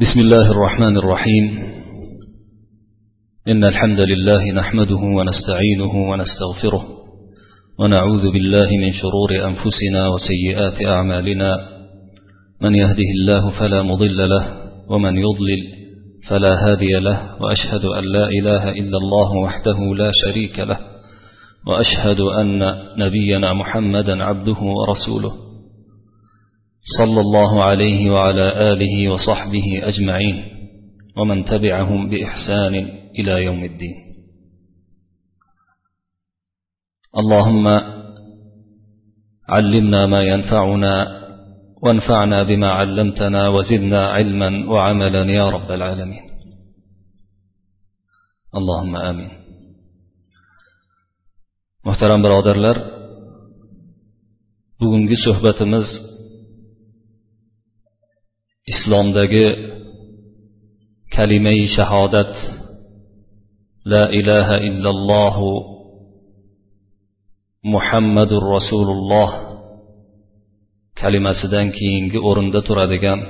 بسم الله الرحمن الرحيم. إن الحمد لله نحمده ونستعينه ونستغفره ونعوذ بالله من شرور أنفسنا وسيئات أعمالنا. من يهده الله فلا مضل له ومن يضلل فلا هادي له وأشهد أن لا إله إلا الله وحده لا شريك له وأشهد أن نبينا محمدا عبده ورسوله. صلى الله عليه وعلى آله وصحبه أجمعين ومن تبعهم بإحسان إلى يوم الدين. اللهم علمنا ما ينفعنا وانفعنا بما علمتنا وزدنا علما وعملا يا رب العالمين. اللهم آمين. محترم birodarlar bugungi suhbatimiz islomdagi kalimai shahodat la ilaha illalloh muhammadur rasululloh kalimasidan keyingi o'rinda turadigan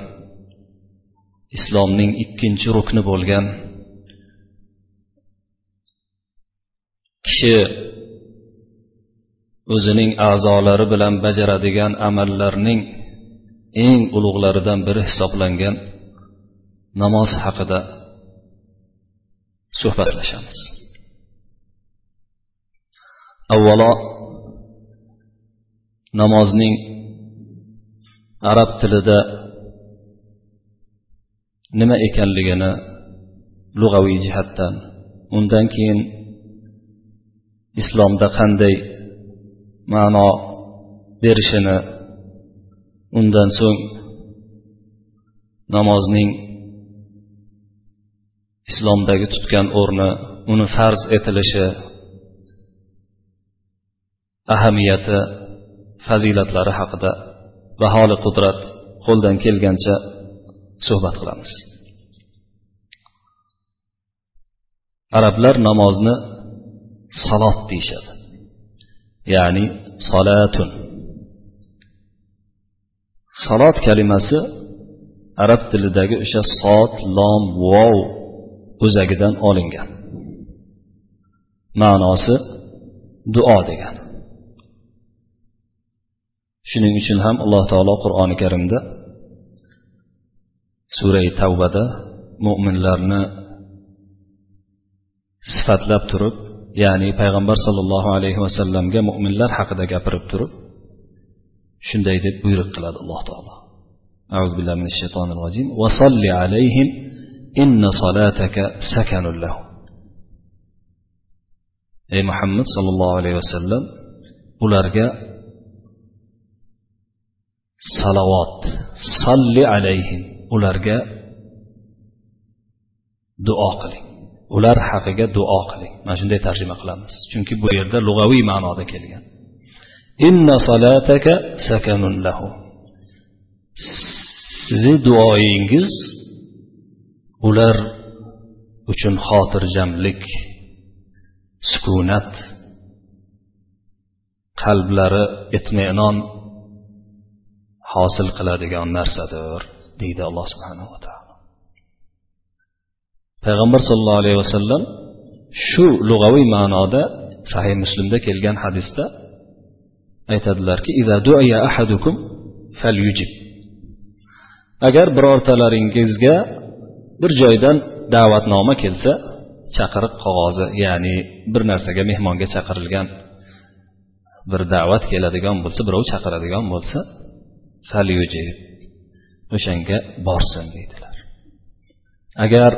islomning ikkinchi rukni bo'lgan kishi o'zining a'zolari bilan bajaradigan amallarning eng ulug'laridan biri hisoblangan namoz haqida suhbatlashamiz. Avvalo namozning arab tilida nima ekanligini lug'aviy jihatdan undan keyin islomda qanday ma'no berishini undan so'ng namozning islomdagi tutgan o'rni uni farz etilishi ahamiyati fazilatlari haqida baholi qudrat qo'ldan kelgancha suhbat qilamiz. Arablar namozni salot deyishadi. Ya'ni solatun salot kalimasi arab tilidagi o'sha sot lom vov o'zagidan olingan. Ma'nosi duo degani shuning uchun ham alloh taolo qur'oni karimda surai tavbada mo'minlarni sifatlab turib ya'ni payg'ambar sollallohu alayhi vasallamga mo'minlar haqida gapirib turib shunday deb buyruq qiladi alloh taolo أعوذ بالله من الشيطان الرجيم وصل عليهم إن صلاتك سكن لهم ey muhammad sollallohu alayhi vasallam ularga salovat solli alayhim ularga duo qiling ular haqiga duo qiling mana shunday tarjima qilamiz chunki bu yerda lug'aviy ma'noda kelgan Inna solataka sakanun lahu. Sizni duoyingiz ular uchun xotirjamlik sukunat qalblari itminon hosil qiladigan narsadir deydi alloh subhanava taolo. Payg'ambar sollallohu alayhi vasallam shu lug'aviy ma'noda sahih muslimda kelgan hadisda aytadilarki agar birortalaringizga bir joydan da'vatnoma kelsa chaqiriq qog'ozi ya'ni bir narsaga mehmonga chaqirilgan bir da'vat keladigan bo'lsa birov chaqiradigan bo'lsa o'shanga borsin deydilar. Agar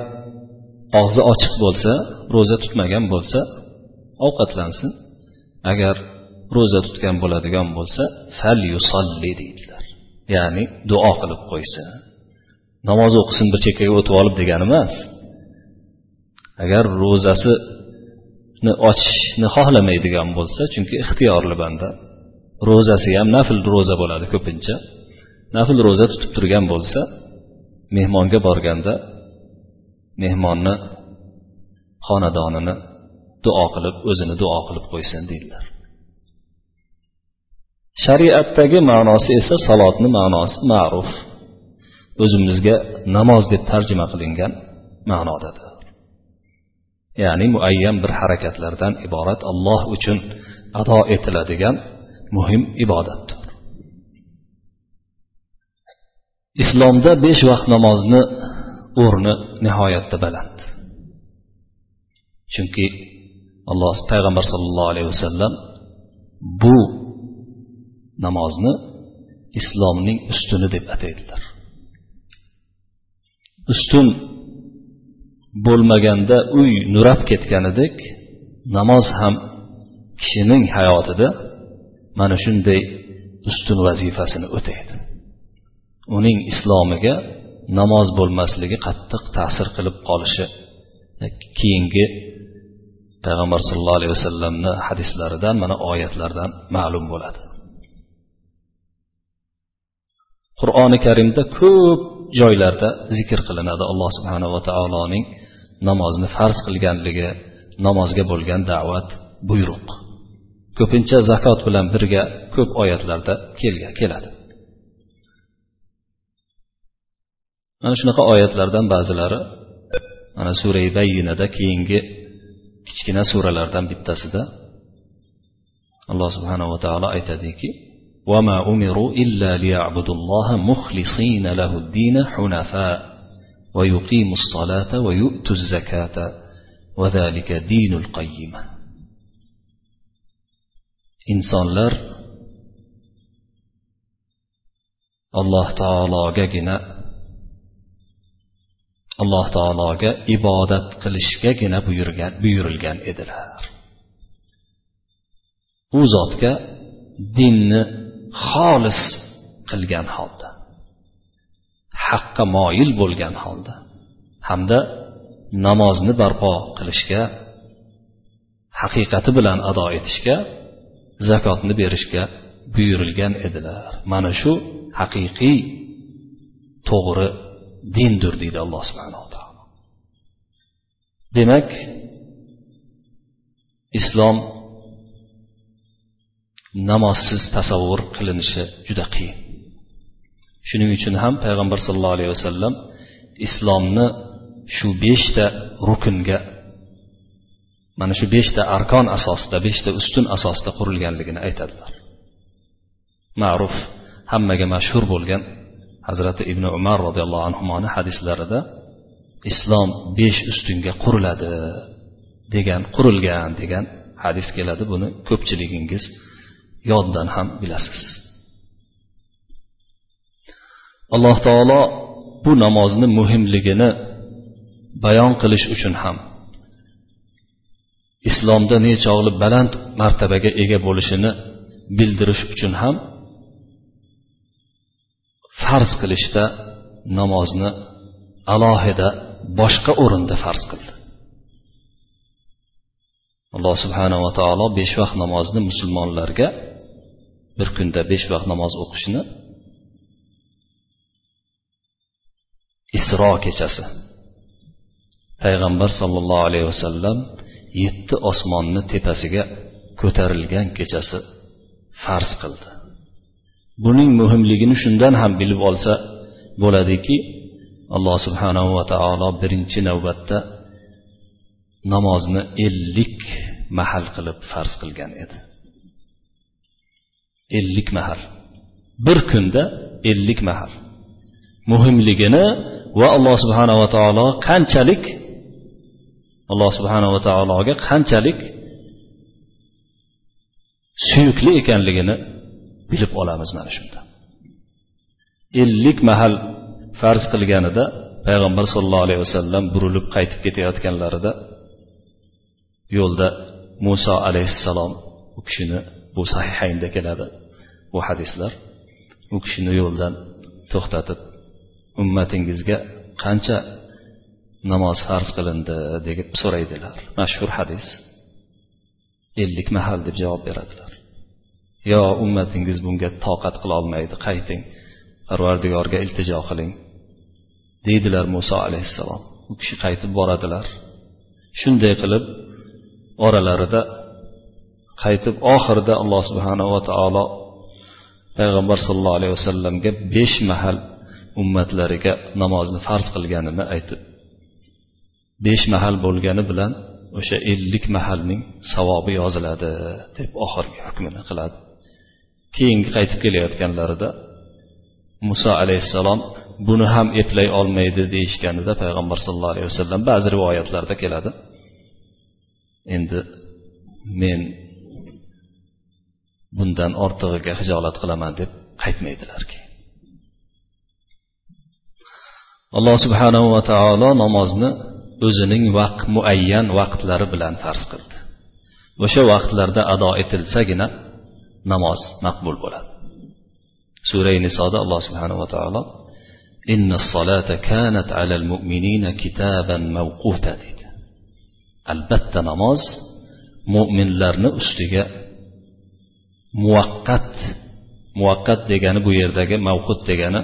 og'zi ochiq bo'lsa ro'za tutmagan bo'lsa ovqatlansin. Agar ro'za tutgan bo'ladigan bo'lsa fal yusolli deydilar. Ya'ni duo qilib qo'ysin namoz o'qisin bir chekkaga o'tib olib degani emas. Agar ro'zasini ochishni xohlamaydigan bo'lsa chunki ixtiyorli banda ro'zasi ham nafl ro'za bo'ladi ko'pincha. Nafl ro'za tutib turgan bo'lsa mehmonga borganda mehmonni xonadonini duo qilib o'zini duo qilib qo'ysin deydilar. Shariatdagi ma'nosi esa salotni ma'nosi ma'ruf. O'zimizga namoz deb tarjima qilingan ma'nodadir. Ya'ni muayyan bir harakatlardan iborat alloh uchun ado etiladigan muhim ibodatdir. Islomda besh vaqt namozni o'rni nihoyatda baland. Chunki alloh payg'ambar sollallohu alayhi vasallam bu namozni islomning ustuni deb ataydilar. Ustun bo'lmaganda uy nurab ketganidek namoz ham kishining hayotida mana shunday ustun vazifasini o'taydi. Uning islomiga namoz bo'lmasligi qattiq ta'sir qilib qolishi keyingi payg'ambar sallallohu alayhi vasallamni hadislaridan mana oyatlardan ma'lum bo'ladi. Qur'oni karimda ko'p joylarda zikr qilinadi. Alloh subhanava taoloning namozni farz qilganligi namozga bo'lgan da'vat buyruq. Ko'pincha zakot bilan birga ko'p oyatlarda kelgan keladi. Mana shunaqa oyatlardan ba'zilari mana surai bayyinada keyingi kichkina suralardan bittasida alloh subhanava taolo aytadiki وما أمروا إلا ليعبدوا الله مخلصين له الدين حنفاء ويقيموا الصلاة ويؤتوا الزكاة وذلك دين القيمة insonlar alloh taologagina alloh taologa ibodat qilishgagina buyurgan buyurilgan edilar u zotga dinni xolis qilgan holda haqqa moyil bo'lgan holda hamda namozni barpo qilishga haqiqati bilan ado etishga zakotni berishga buyurilgan edilar. Mana shu haqiqiy to'g'ri dindir deydi alloh subhanaa taolo. Demak islom namozsiz tasavvur qilinishi juda qiyin. Shuning uchun ham payg'ambar sallallohu alayhi vasallam islomni shu beshta rukunga mana shu beshta arkon asosida beshta ustun asosida qurilganligini aytadilar. Ma'ruf hammaga mashhur bo'lgan hazrati ibn umar roziyallohu anhuni hadislarida islom besh ustunga quriladi degan qurilgan degan hadis keladi. Buni ko'pchiligingiz yoddan ham bilasiz. Alloh taolo bu namozni muhimligini bayon qilish uchun ham islomda nechog'li baland martabaga ega bo'lishini bildirish uchun ham farz qilishda namozni alohida boshqa o'rinda farz qildi. Alloh subhanava taolo besh vaqt namozni musulmonlarga bir kunda besh vaqt namoz o'qishni isro kechasi. Payg'ambar sollallohu alayhi vasallam yetti osmonni tepasiga ko'tarilgan kechasi farz qildi. Buning muhimligini shundan ham bilib olsa bo'ladiki alloh subhanahu va taolo birinchi navbatda namozni ellik mahal qilib farz qilgan edi. Ellik mahar. Bir kunda ellik mahar. Muhimligini va alloh subhanava taolo qanchalik alloh subhanava taologa qanchalik suyukli ekanligini bilib olamiz mana shunda. Ellik mahal farz qilganida payg'ambar sollallohu alayhi vasallam burilib qaytib ketayotganlarida yo'lda muso alayhissalom u kishini bu sahihaynda keladi. Bu hadislar u kishini yo'ldan to'xtatib ummatingizga qancha namoz farz qilindi deb so'raydilar. Mashhur hadis ellik mahal deb javob beradilar. Yo ummatingiz bunga toqat qilolmaydi qayting parvardigorga iltijo qiling deydilar muso alayhissalom. U kishi qaytib boradilar. Shunday qilib oralarida qaytib oxirida alloh subhanava taolo payg'ambar sollallohu alayhi vasallamga besh mahal ummatlariga namozni farz qilganini aytib besh mahal bo'lgani bilan o'sha ellik mahalning savobi yoziladi deb oxirgi hukmini qiladi. Keyingi qaytib kelayotganlarida muso alayhissalom buni ham eplay olmaydi deyishganida payg'ambar sallallohu alayhi vasallam ba'zi rivoyatlarda keladi. Endi men bundan ortig'iga hijolat qilaman deb qaytmaydilar keyin alloh subhanahu va taolo namozni o'zining vaqt muayyan vaqtlari bilan farz qildi. O'sha vaqtlarda ado etilsagina namoz maqbul bo'ladi. Surai nisoda alloh subhanahu va taolo kanat alal mu'minina kitaban mawquta dedi. Albatta namoz mo'minlarni ustiga muvaqqat muvaqqat degani bu yerdagi mavhud degani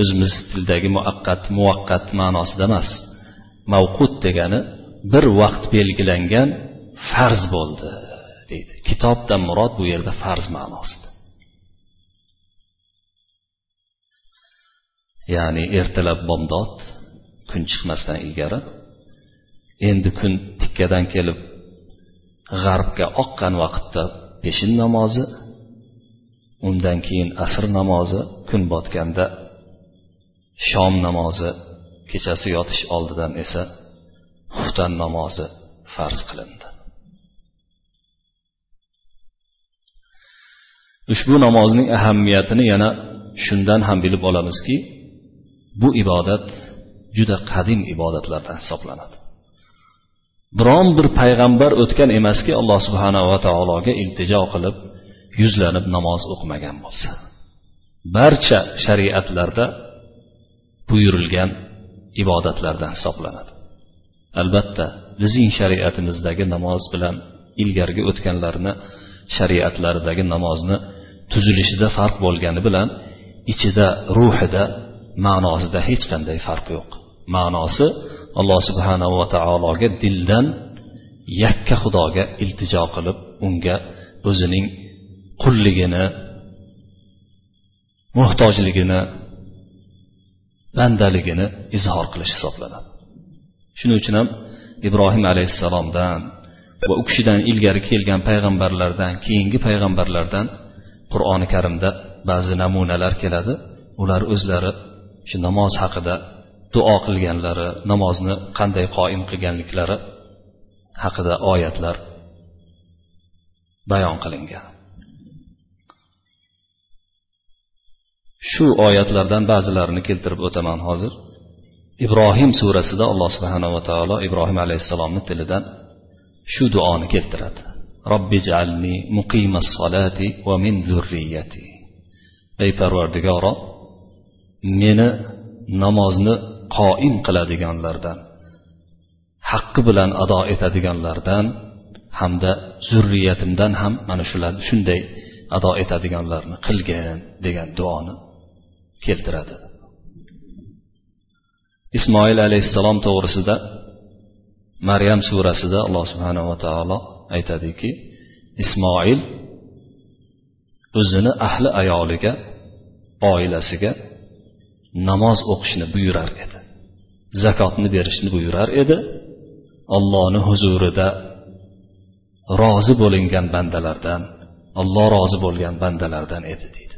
o'zimiz tildagi muaqqat muvaqqat ma'nosida emas. Mavqut degani bir vaqt belgilangan farz bo'ldi deydi. Kitobdan murod bu yerda farz ma'nosida. Ya'ni ertalab bomdod kun chiqmasdan ilgari endi kun tikkadan kelib g'arbga oqqan vaqtda peshin namozi undan keyin asr namozi kun botganda shom namozi kechasi yotish oldidan esa xuftan namozi farz qilindi. Ushbu namozning ahamiyatini yana shundan ham bilib olamizki bu ibodat juda qadim ibodatlardan hisoblanadi. Biron bir payg'ambar o'tgan emaski alloh subhanava taologa iltijo qilib yuzlanib namoz o'qimagan bo'lsa. Barcha shariatlarda buyurilgan ibodatlardan hisoblanadi. Albatta bizning shariatimizdagi namoz bilan ilgarigi o'tganlarni shariatlaridagi namozni tuzilishida farq bo'lgani bilan ichida ruhida ma'nosida hech qanday farq yo'q. Ma'nosi alloh subhanava taologa dildan yakka xudoga iltijo qilib unga o'zining qulligini muhtojligini bandaligini izhor qilish hisoblanadi. Shuning uchun ham ibrohim alayhissalomdan va u kishidan ilgari kelgan payg'ambarlardan keyingi payg'ambarlardan qur'oni karimda ba'zi namunalar keladi. Ular o'zlari shu namoz haqida duo qilganlari namozni qanday qoim qilganliklari haqida oyatlar bayon qilingan. Shu oyatlardan ba'zilarini keltirib o'taman hozir. Ibrohim surasida alloh subhanava taolo ibrohim alayhissalomni tilidan shu duoni keltiradi. Robbi jalni muqimas solati va min zurriyati. Ey parvardigoro meni namozni qoim qiladiganlardan haqqi bilan ado etadiganlardan hamda zurriyatimdan ham mana shular shunday ado etadiganlarni qilgin degan duoni keltiradi. Ismoil alayhissalom to'g'risida maryam surasida alloh subhanava taolo aytadiki ismoil o'zini ahli ayoliga oilasiga namoz o'qishni buyurar edi. Zakotni berishni buyurar edi. Ollohni huzurida rozi bo'lingan bandalardan olloh rozi bo'lgan bandalardan edi deydi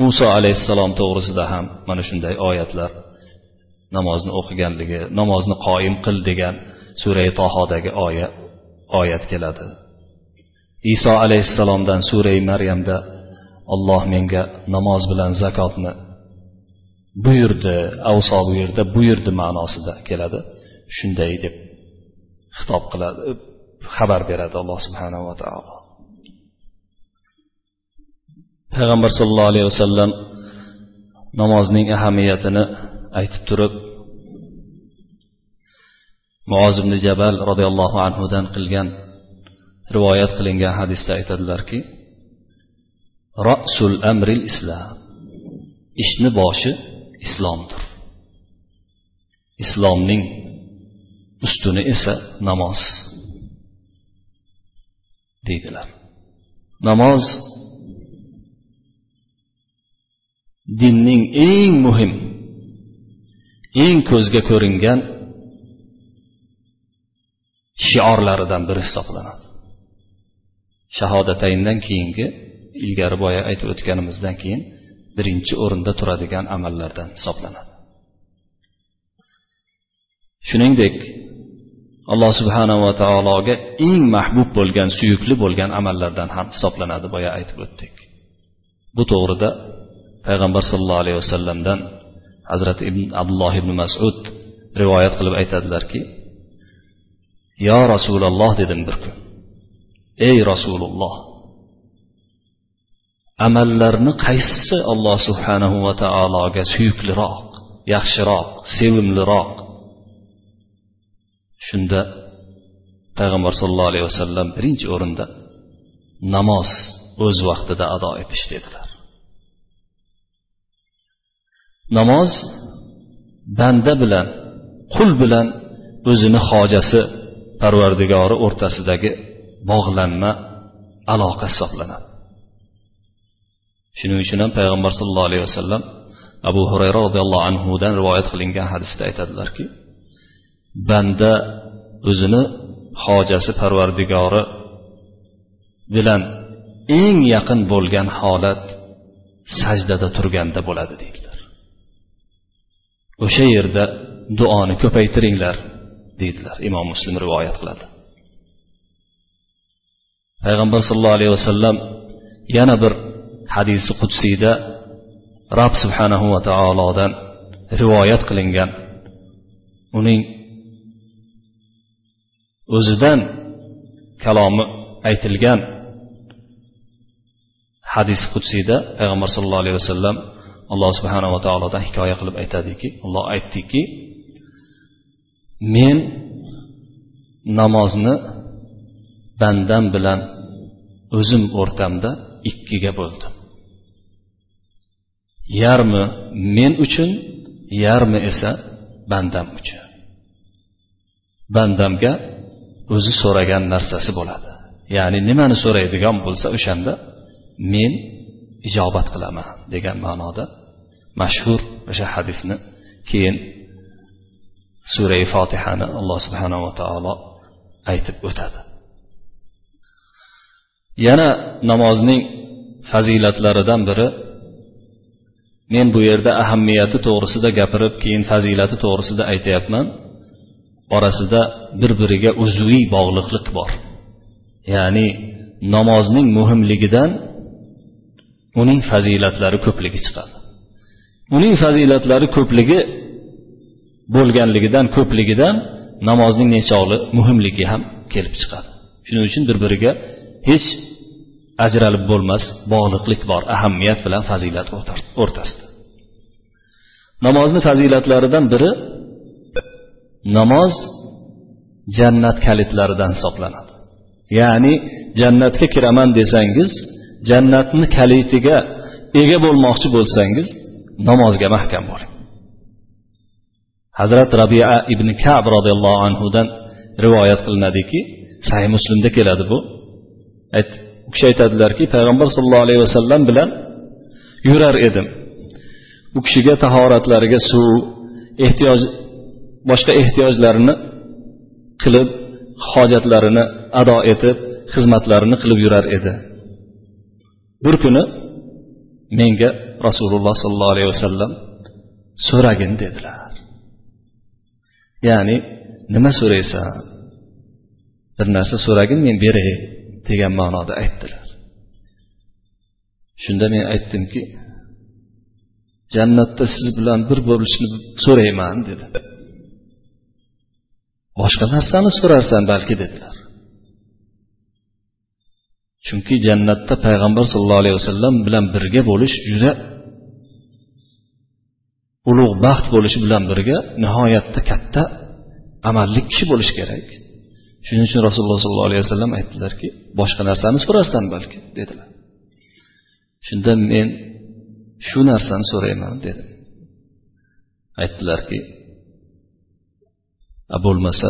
muso alayhissalom to'g'risida ham mana shunday oyatlar namozni o'qiganligi namozni qoyim qil degan surai tohodagi oya oyat keladi. Iso alayhissalomdan surai maryamda olloh menga namoz bilan zakotni buyurdi avso bu buyurdi ma'nosida keladi. Shunday deb xitob qiladi xabar beradi alloh subhanava taolo. Payg'ambar sollallohu alayhi vasallam namozning ahamiyatini aytib turib muoz ibn jabal roziyallohu anhudan qilgan rivoyat qilingan hadisda aytadilarki rasul amril islom ishni boshi islomdir. Islomning ustuni esa namoz deydilar. Namoz dinning eng muhim eng ko'zga ko'ringan shiorlaridan biri hisoblanadi. Shahodatayndan keyingi ilgari boya aytib o'tganimizdan keyin birinchi o'rinda turadigan amallardan hisoblanadi. Shuningdek alloh subhanava taologa eng mahbub bo'lgan suyukli bo'lgan amallardan ham hisoblanadi boya aytib o'tdik. Bu to'g'rida payg'ambar sollallohu alayhi vasallamdan hazrati ibn abdulloh ibn masud rivoyat qilib aytadilarki yo rasululloh dedim bir kun. Ey rasululloh amallarni qaysisi alloh subhanahu va taologa suyukliroq yaxshiroq sevimliroq. Shunda payg'ambar sollallohu alayhi vasallam birinchi o'rinda namoz o'z vaqtida ado etish dedilar. Namoz banda bilan qul bilan o'zini hojasi parvardigori o'rtasidagi bog'lanma aloqa hisoblanadi. Shuning uchun ham payg'ambar sallallohu alayhi vasallam abu hurayra roziyallohu anhudan rivoyat qilingan hadisda aytadilarki banda o'zini hojasi parvardigori bilan eng yaqin bo'lgan holat sajdada turganda bo'ladi deydilar. O'sha yerda duoni ko'paytiringlar deydilar. Imom muslim rivoyat qiladi. Payg'ambar sollallohu alayhi vasallam yana bir hadisi qudsiyda rob subhanahu va taolodan rivoyat qilingan. Uning o'zidan kalomi aytilgan hadis qudsiyda payg'ambar sallallohu alayhi vasallam alloh subhanava taolodan hikoya qilib aytadiki alloh aytdiki men namozni bandam bilan o'zim o'rtamda ikkiga bo'ldim. Yarmi men uchun yarmi esa bandam uchun. Bandamga o'zi so'ragan narsasi bo'ladi. Ya'ni nimani so'raydigan bo'lsa o'shanda men ijobat qilaman degan ma'noda mashhur o'sha hadisni keyin surai fotihani alloh subhanava taolo aytib o'tadi. Yana namozning fazilatlaridan biri men bu yerda ahamiyati to'g'risida gapirib keyin fazilati to'g'risida aytyapman. Orasida bir biriga uzviy bog'liqlik bor. Ya'ni namozning muhimligidan uning fazilatlari ko'pligi chiqadi. Uning fazilatlari ko'pligi bo'lganligidan ko'pligidan namozning nechog'li muhimligi ham kelib chiqadi. Shuning uchun bir biriga hech ajralib bo'lmas bog'liqlik bor ahamiyat bilan fazilat o'rtasida. Namozni fazilatlaridan biri namoz jannat kalitlaridan hisoblanadi. Ya'ni jannatga kiraman desangiz jannatni kalitiga ega bo'lmoqchi bo'lsangiz namozga mahkam bo'ling. Hazrat rabia ibn kab roziyallohu anhudan rivoyat qilinadiki sahih muslimda keladi bu. U kishi aytadilarki payg'ambar sollallohu alayhi vasallam bilan yurar edim. U kishiga tahoratlariga suv ehtiyoj boshqa ehtiyojlarini qilib hojatlarini ado etib xizmatlarini qilib yurar edi. Bir kuni menga rasululloh sollallohu alayhi vasallam so'ragin dedilar. Ya'ni nima so'raysan? Bir narsa so'ragin men beray degan ma'noda aytdilar. Shunda men aytdimki jannatda siz bilan bir bo'lishni so'rayman dedi. Boshqa narsani so'rarsan balki dedilar. Chunki jannatda payg'ambar sollallohu alayhi vasallam bilan birga bo'lish juda ulug' baxt bo'lishi bilan birga nihoyatda katta amalli kishi bo'lishi kerak. Shuning uchun rasululloh sollallohu alayhi vasallam aytdilarki boshqa narsani so'rarsan balki? dedilar. Shunda men shu narsani so'rayman dedim. Aytdilarki bo'lmasa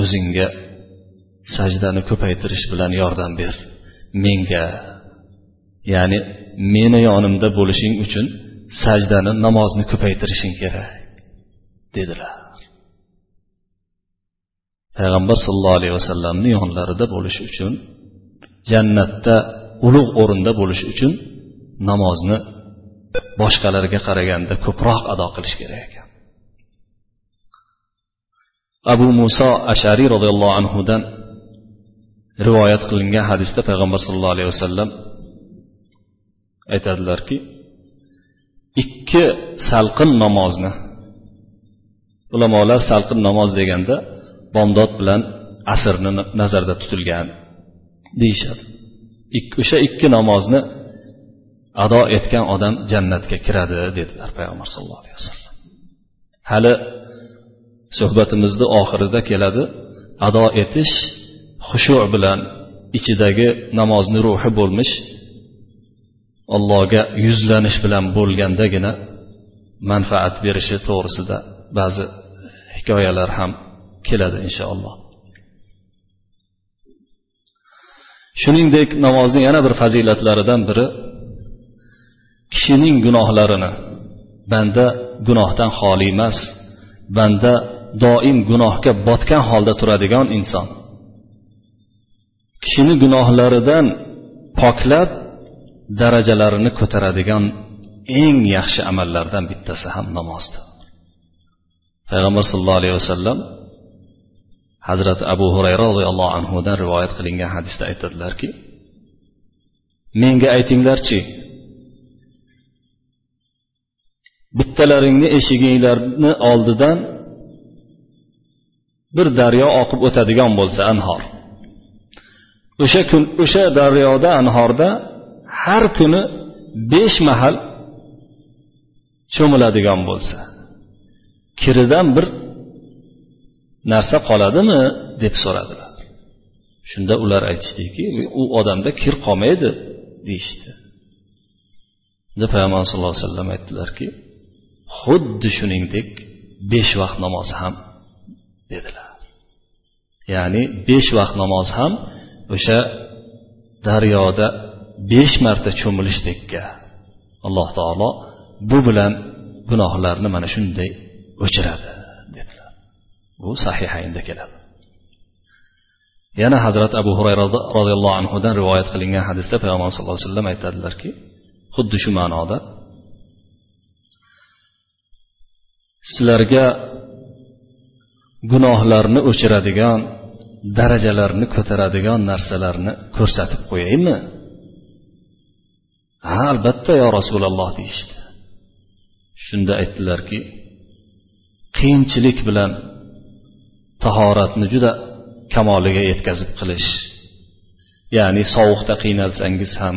o'zingga sajdani ko'paytirish bilan yordam ber. Menga ya'ni meni yonimda bo'lishing uchun sajdani namozni ko'paytirishing kerak. dedilar. Payg'ambar sollallohu alayhi vasallamni yonlarida bo'lish uchun jannatda ulug' o'rinda bo'lish uchun namozni boshqalarga qaraganda ko'proq ado qilish kerak ekan. Abu muso ashariy roziyallohu anhudan rivoyat qilingan hadisda payg'ambar sallallohu alayhi vasallam aytadilarki ikki salqin namozni ulamolar salqin namoz deganda bomdod bilan asrni nazarda tutilgan deyishadi. O'sha ikki namozni ado etgan odam jannatga kiradi dedilar payg'ambar sallallohu alayhi vasallam. Hali suhbatimizni oxirida keladi ado etish xushu bilan ichidagi namozni ruhi bo'lmish allohga yuzlanish bilan bo'lgandagina manfaat berishi to'g'risida ba'zi hikoyalar ham keladi inshaalloh. Shuningdek namozni yana bir fazilatlaridan biri kishining gunohlarini banda gunohdan xoli emas banda doim gunohga botgan holda turadigan inson. Kishini gunohlaridan poklab darajalarini ko'taradigan eng yaxshi amallardan bittasi ham namozdir. Payg'ambar sallallohu alayhi vasallam hazrati abu hurayra roziyallohu anhudan rivoyat qilingan hadisda aytadilarki menga aytinglarchi bittalaringni eshiginglarni oldidan bir daryo oqib o'tadigan bo'lsa anhor. O'sha kun o'sha daryoda anhorda har kuni besh mahal cho'miladigan bo'lsa kiridan bir narsa qoladimi? deb so'radilar. Shunda ular aytishdiki u odamda kir qolmaydi deyishdi. Shunda payg'ambar sallallohu alayhi vasallam aytdilarki xuddi shuningdek besh vaqt namoz ham dedilar. Ya'ni besh vaqt namoz ham o'sha daryoda besh marta cho'milishdekka alloh taolo bu bilan gunohlarni mana shunday o'chiradi. Bu sahihaynda keladi. Yana hazrat abu hurayra roziyallohu anhudan rivoyat qilingan hadisda payg'ambar sallallohu alayhi vasallam aytadilarki xuddi shu ma'noda sizlarga gunohlarni o'chiradigan darajalarni ko'taradigan narsalarni ko'rsatib qo'yaymi? Ha albatta yo rasululloh deyishdi. Shunda aytdilarki qiyinchilik bilan tahoratni juda kamoliga yetkazib qilish. Ya'ni sovuqda qiynalsangiz ham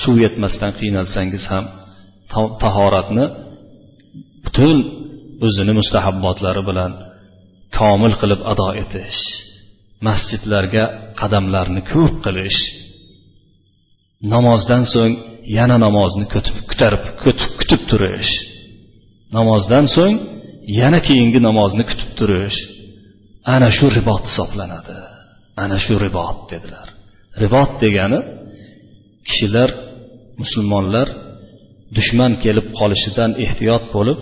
suv yetmasdan qiynalsangiz ham tahoratni butun o'zini mustahabbotlari bilan komil qilib ado etish masjidlarga qadamlarni ko'p qilish. Namozdan so'ng yana namozni ko'tarib kutib turish. Namozdan so'ng yana keyingi namozni kutib turish. Ana shu ribot hisoblanadi. Ana shu ribot dedilar. Ribot degani kishilar musulmonlar dushman kelib qolishidan ehtiyot bo'lib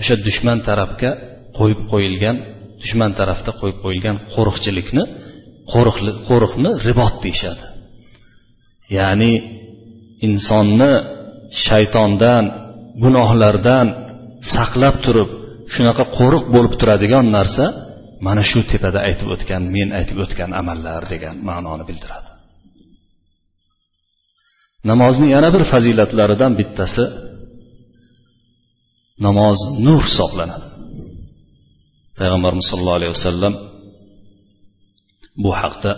o'sha dushman tarafga qo'yib qo'yilgan dushman tarafda qo'yib qo'yilgan qo'riqchilikni qo'riqni ribot deyishadi. Ya'ni insonni shaytondan gunohlardan saqlab turib shunaqa qo'riq bo'lib turadigan narsa mana shu tepada aytib o'tgan men aytib o'tgan amallar degan ma'noni bildiradi. Namozni yana bir fazilatlaridan bittasi namoz nur hisoblanadi. Payg'ambarimiz sollallohu alayhi vasallam bu haqda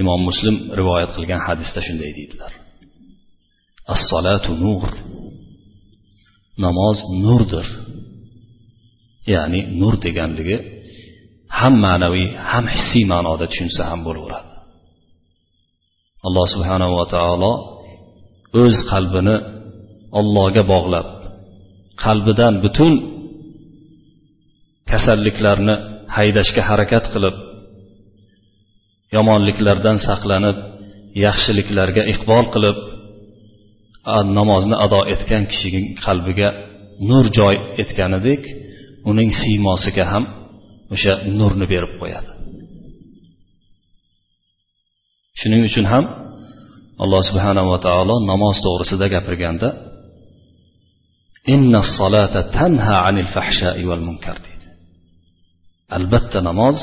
imom muslim rivoyat qilgan hadisda shunday deydilar. Assolatu nur. Namoz nurdir. Ya'ni nur deganligi ham ma'naviy ham hissiy ma'noda tushunsa ham bo'laveradi. Alloh subhanava taolo o'z qalbini ollohga bog'lab qalbidan butun kasalliklarni haydashga harakat qilib yomonliklardan saqlanib yaxshiliklarga iqbol qilib namozni ado etgan kishining qalbiga nur joy etganidek uning siymosiga ham o'sha nurni berib qo'yadi. Shuning uchun ham alloh subhanava taolo namoz to'g'risida gapirganda inna solata tanha anil fahshai val munkar deydi. Albatta namoz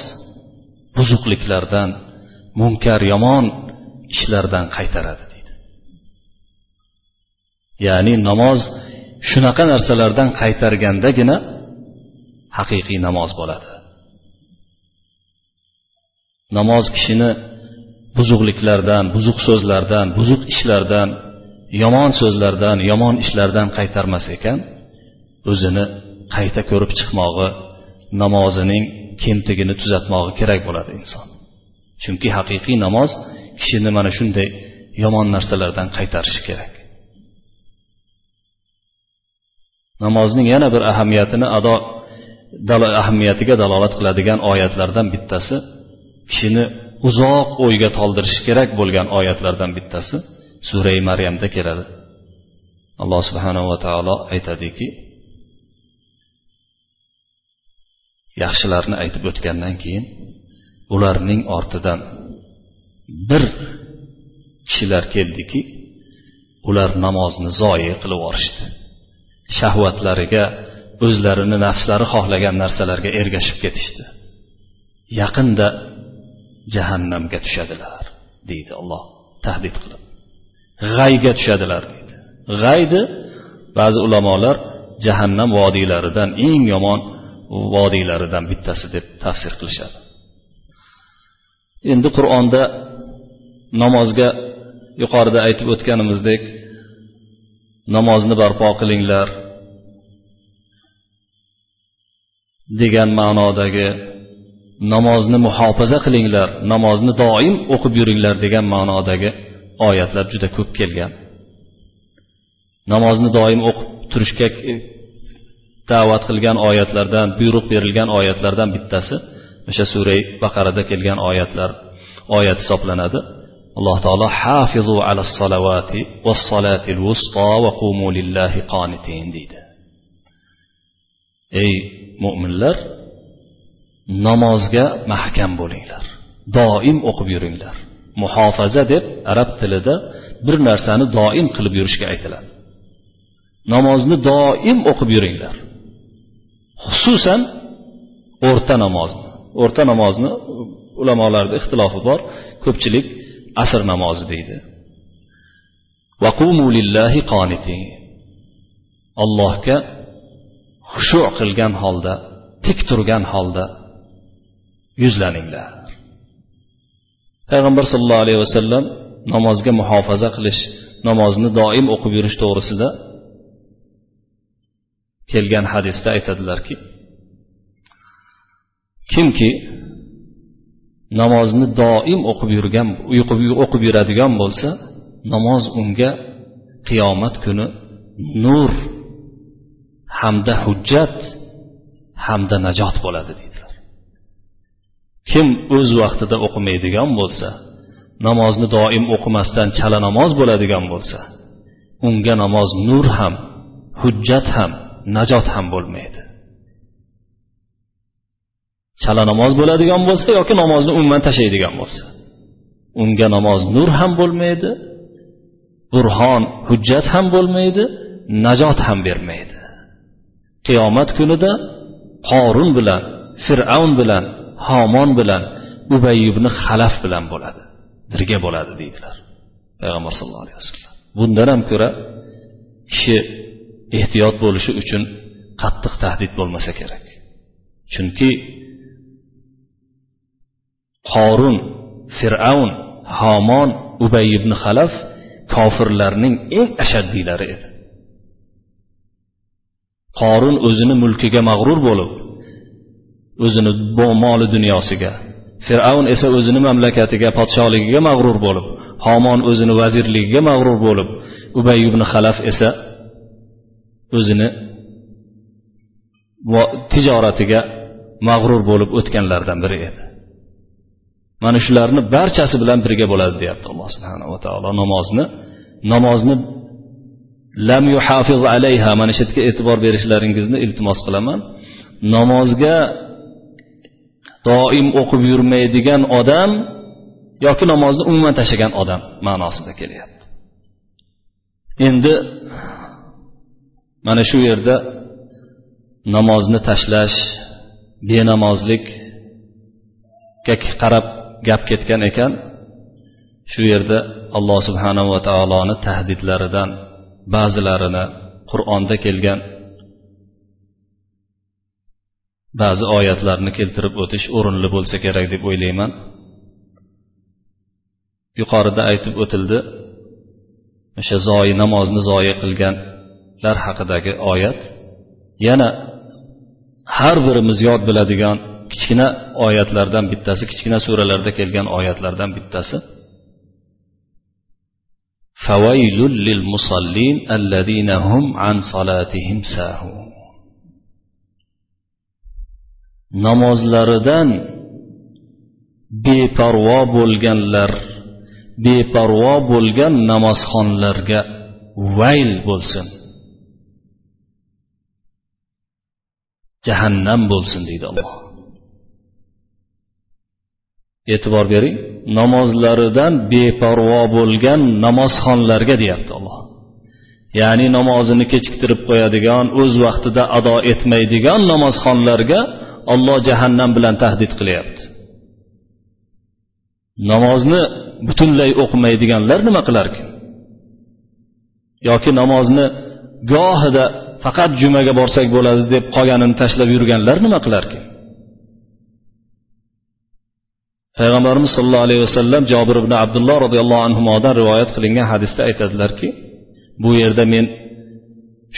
buzuqliklardan munkar yomon ishlardan qaytaradi deydi. Ya'ni namoz shunaqa narsalardan qaytargandagina haqiqiy namoz bo'ladi. Namoz kishini buzuqliklardan buzuq so'zlardan buzuq ishlardan yomon so'zlardan yomon ishlardan qaytarmas ekan o'zini qayta ko'rib chiqmog'i namozining kemtigini tuzatmog'i kerak bo'ladi inson. Chunki haqiqiy namoz kishini mana shunday yomon narsalardan qaytarishi kerak. Namozning yana bir ahamiyatini ado ahamiyatiga dalolat qiladigan oyatlardan bittasi kishini uzoq o'yga toldirishi kerak bo'lgan oyatlardan bittasi surai maryamda keladi. Alloh subhanava taolo aytadiki yaxshilarni aytib o'tgandan keyin ularning ortidan bir kishilar keldiki ular namozni zoyi qilib yuborishdi. Shahvatlariga o'zlarini nafslari xohlagan narsalarga ergashib ketishdi. Yaqinda jahannamga tushadilar deydi olloh tahdid qilib. G'ayga tushadilar deydi. G'ayni ba'zi ulamolar jahannam vodiylaridan eng yomon vodiylaridan bittasi deb tafsir qilishadi. Endi qur'onda namozga yuqorida aytib o'tganimizdek namozni barpo qilinglar degan ma'nodagi namozni muhofaza qilinglar namozni doim o'qib yuringlar degan ma'nodagi oyatlar juda ko'p kelgan. Namozni doim o'qib turishga e, da'vat qilgan oyatlardan buyruq berilgan oyatlardan bittasi o'sha sura baqarada kelgan oyatlar oyat hisoblanadi. Alloh taolo hafizu ala salavati va salatil wusta va qumu lillahi qonitin deydi. Ey mo'minlar namozga mahkam bo'linglar. Doim o'qib yuringlar. Muhofaza deb arab tilida bir narsani doim qilib yurishga aytiladi. Namozni doim o'qib yuringlar. Xususan o'rta namozni. O'rta namozni ulamolarda ixtilofi bor ko'pchilik asr namozi deydi. Allohga xushu qilgan holda tik turgan holda yuzlaninglar. Payg'ambar sollallohu alayhi vasallam namozga muhofaza qilish namozni doim o'qib yurish to'g'risida kelgan hadisda aytadilarki kimki namozni doim o'qib yurgan o'qib yuradigan bo'lsa namoz unga qiyomat kuni nur hamda hujjat hamda najot bo'ladi deydilar. Kim o'z vaqtida o'qimaydigan bo'lsa namozni doim o'qimasdan chala namoz bo'ladigan bo'lsa unga namoz nur ham hujjat ham najot ham bo'lmaydi. Chala namoz bo'ladigan bo'lsa yoki namozni umuman tashlaydigan bo'lsa unga namoz nur ham bo'lmaydi burhon hujjat ham bo'lmaydi najot ham bermaydi. Qiyomat kunida qorun bilan fir'avn bilan homon bilan ubay ibn halaf bilan bo'ladi. Birga bo'ladi deydilar. Payg'ambar sallallohu alayhi vasallam. Bundan ham ko'ra kishi ehtiyot bo'lishi uchun qattiq tahdid bo'lmasa kerak. Chunki qorun fir'avn homon ubay ibn halaf kofirlarning eng ashaddiylari edi. Qorun o'zini mulkiga mag'rur bo'lib o'zini moli dunyosiga. Fir'avn esa o'zini mamlakatiga podsholigiga mag'rur bo'lib homon o'zini vazirligiga mag'rur bo'lib ubay ibn halaf esa o'zini tijoratiga mag'rur bo'lib o'tganlardan biri edi. Mana shularni barchasi bilan birga bo'ladi deyapti alloh subhanava taolo. Namozni namozni lam yuhafiz alayha mana shu yerga e'tibor berishlaringizni iltimos qilaman. Namozga doim o'qib yurmaydigan odam yoki namozni umuman tashlagan odam ma'nosida kelyapti. Endi mana shu yerda namozni tashlash benamozlikka qarab gap ketgan ekan shu yerda alloh subhanava taoloni tahdidlaridan ba'zilarini qur'onda kelgan ba'zi oyatlarni keltirib o'tish o'rinli bo'lsa kerak deb o'ylayman yuqorida aytib o'tildi o'sha zoyi namozni zoyi qilganlar haqidagi oyat yana har birimiz yod biladigan kichkina oyatlardan bittasi kichkina suralarda kelgan oyatlardan bittasi فويل للمصلين الذين هم عن صلاتهم ساهون namozlaridan beparvo bo'lganlar beparvo bo'lgan namozxonlarga vayl bo'lsin. Jahannam bo'lsin deydi alloh. E'tibor bering namozlaridan beparvo bo'lgan namozxonlarga deyapti alloh. Ya'ni namozini kechiktirib qo'yadigan o'z vaqtida ado etmaydigan namozxonlarga olloh jahannam bilan tahdid qilyapti. Namozni butunlay o'qimaydiganlar nima qilarkan yoki namozni gohida faqat jumaga borsak bo'ladi deb qolganini tashlab yurganlar nima qilarkan payg'ambarimiz sollallohu alayhi vasallam jobir ibn abdulloh roziyallohu anhudan rivoyat qilingan hadisda aytadilarki bu yerda men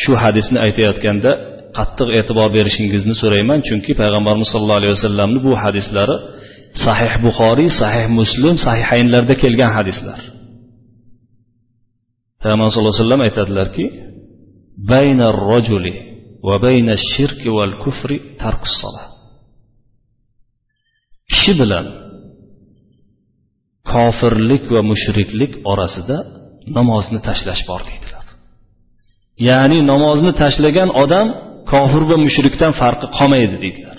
shu hadisni aytayotganda qattiq e'tibor berishingizni so'rayman. Chunki payg'ambarimiz sollallohu alayhi vasallamni bu hadislari sahih buxoriy sahih muslim sahihaynlarda kelgan hadislar. Payg'ambar sallallohu alayhi vasallam aytadilarki bayna rojuli va bayna shirki val kufri tarkus kishi bilan kofirlik va mushriklik orasida namozni tashlash bor deydilar. Ya'ni namozni tashlagan odam kofir va mushrikdan farqi qolmaydi deydilar.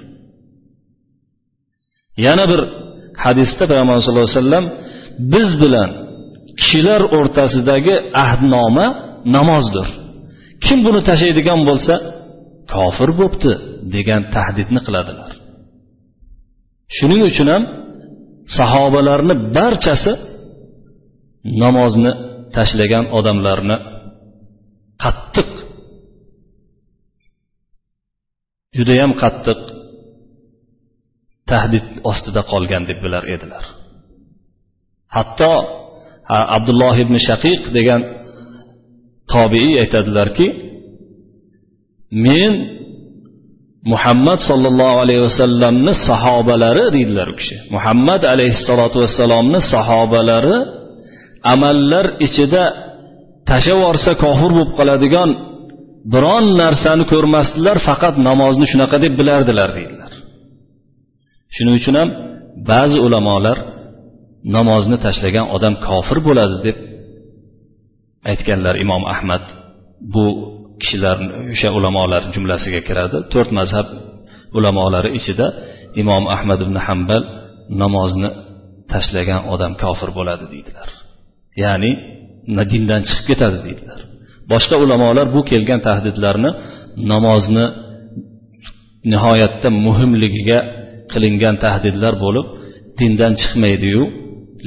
Yana bir hadisda payg'ambar sallallohu alayhi vasallam biz bilan kishilar o'rtasidagi ahdnoma namozdir. Kim buni tashlaydigan bo'lsa kofir bo'pti degan tahdidni qiladilar. Shuning uchun ham sahobalarni barchasi namozni tashlagan odamlarni qattiq judayam qattiq tahdid ostida qolgan deb bilar edilar. Hatto abdulloh ibn shaqiq degan tobiiy aytadilarki men muhammad sollallohu alayhi vasallamni sahobalari deydilar u kishi. Muhammad alayhissalotu vassalomni sahobalari amallar ichida tashlab yuborsa kofir bo'lib qoladigan biron narsani ko'rmasdilar faqat namozni shunaqa deb bilardilar deydilar. Shuning uchun ham ba'zi ulamolar namozni tashlagan odam kofir bo'ladi deb aytganlar imom ahmad bu kishilar o'sha ulamolar jumlasiga kiradi. To'rt mazhab ulamolari ichida imom ahmad ibn hambal namozni tashlagan odam kofir bo'ladi deydilar. Ya'ni dindan chiqib ketadi deydilar. Boshqa ulamolar bu kelgan tahdidlarni namozni nihoyatda muhimligiga qilingan tahdidlar bo'lib dindan chiqmaydiyu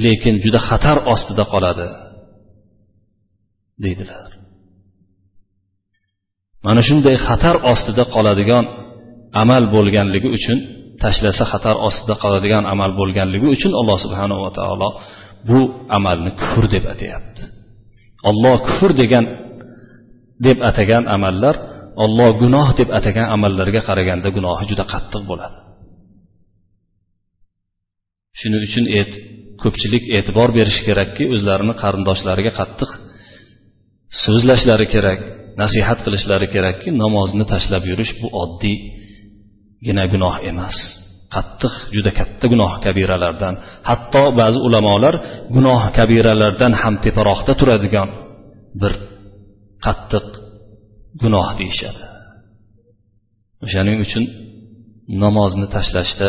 lekin juda xatar ostida qoladi deydilar. Mana shunday xatar ostida qoladigan amal bo'lganligi uchun tashlasa xatar ostida qoladigan amal bo'lganligi uchun alloh subhanava taolo bu amalni kufr deb atayapti olloh kufr degan deb atagan amallar olloh gunoh deb atagan amallarga qaraganda gunohi juda qattiq bo'ladi. Shuning uchun et, ko'pchilik e'tibor berishi kerakki o'zlarini qarindoshlariga qattiq so'zlashlari kerak nasihat qilishlari kerakki namozni tashlab yurish bu oddiygina gunoh emas. Qattiq juda katta gunoh kabiralardan hatto ba'zi ulamolar gunoh kabiralardan ham teparoqda turadigan bir qattiq gunoh deyishadi. O'shaning uchun namozni tashlashda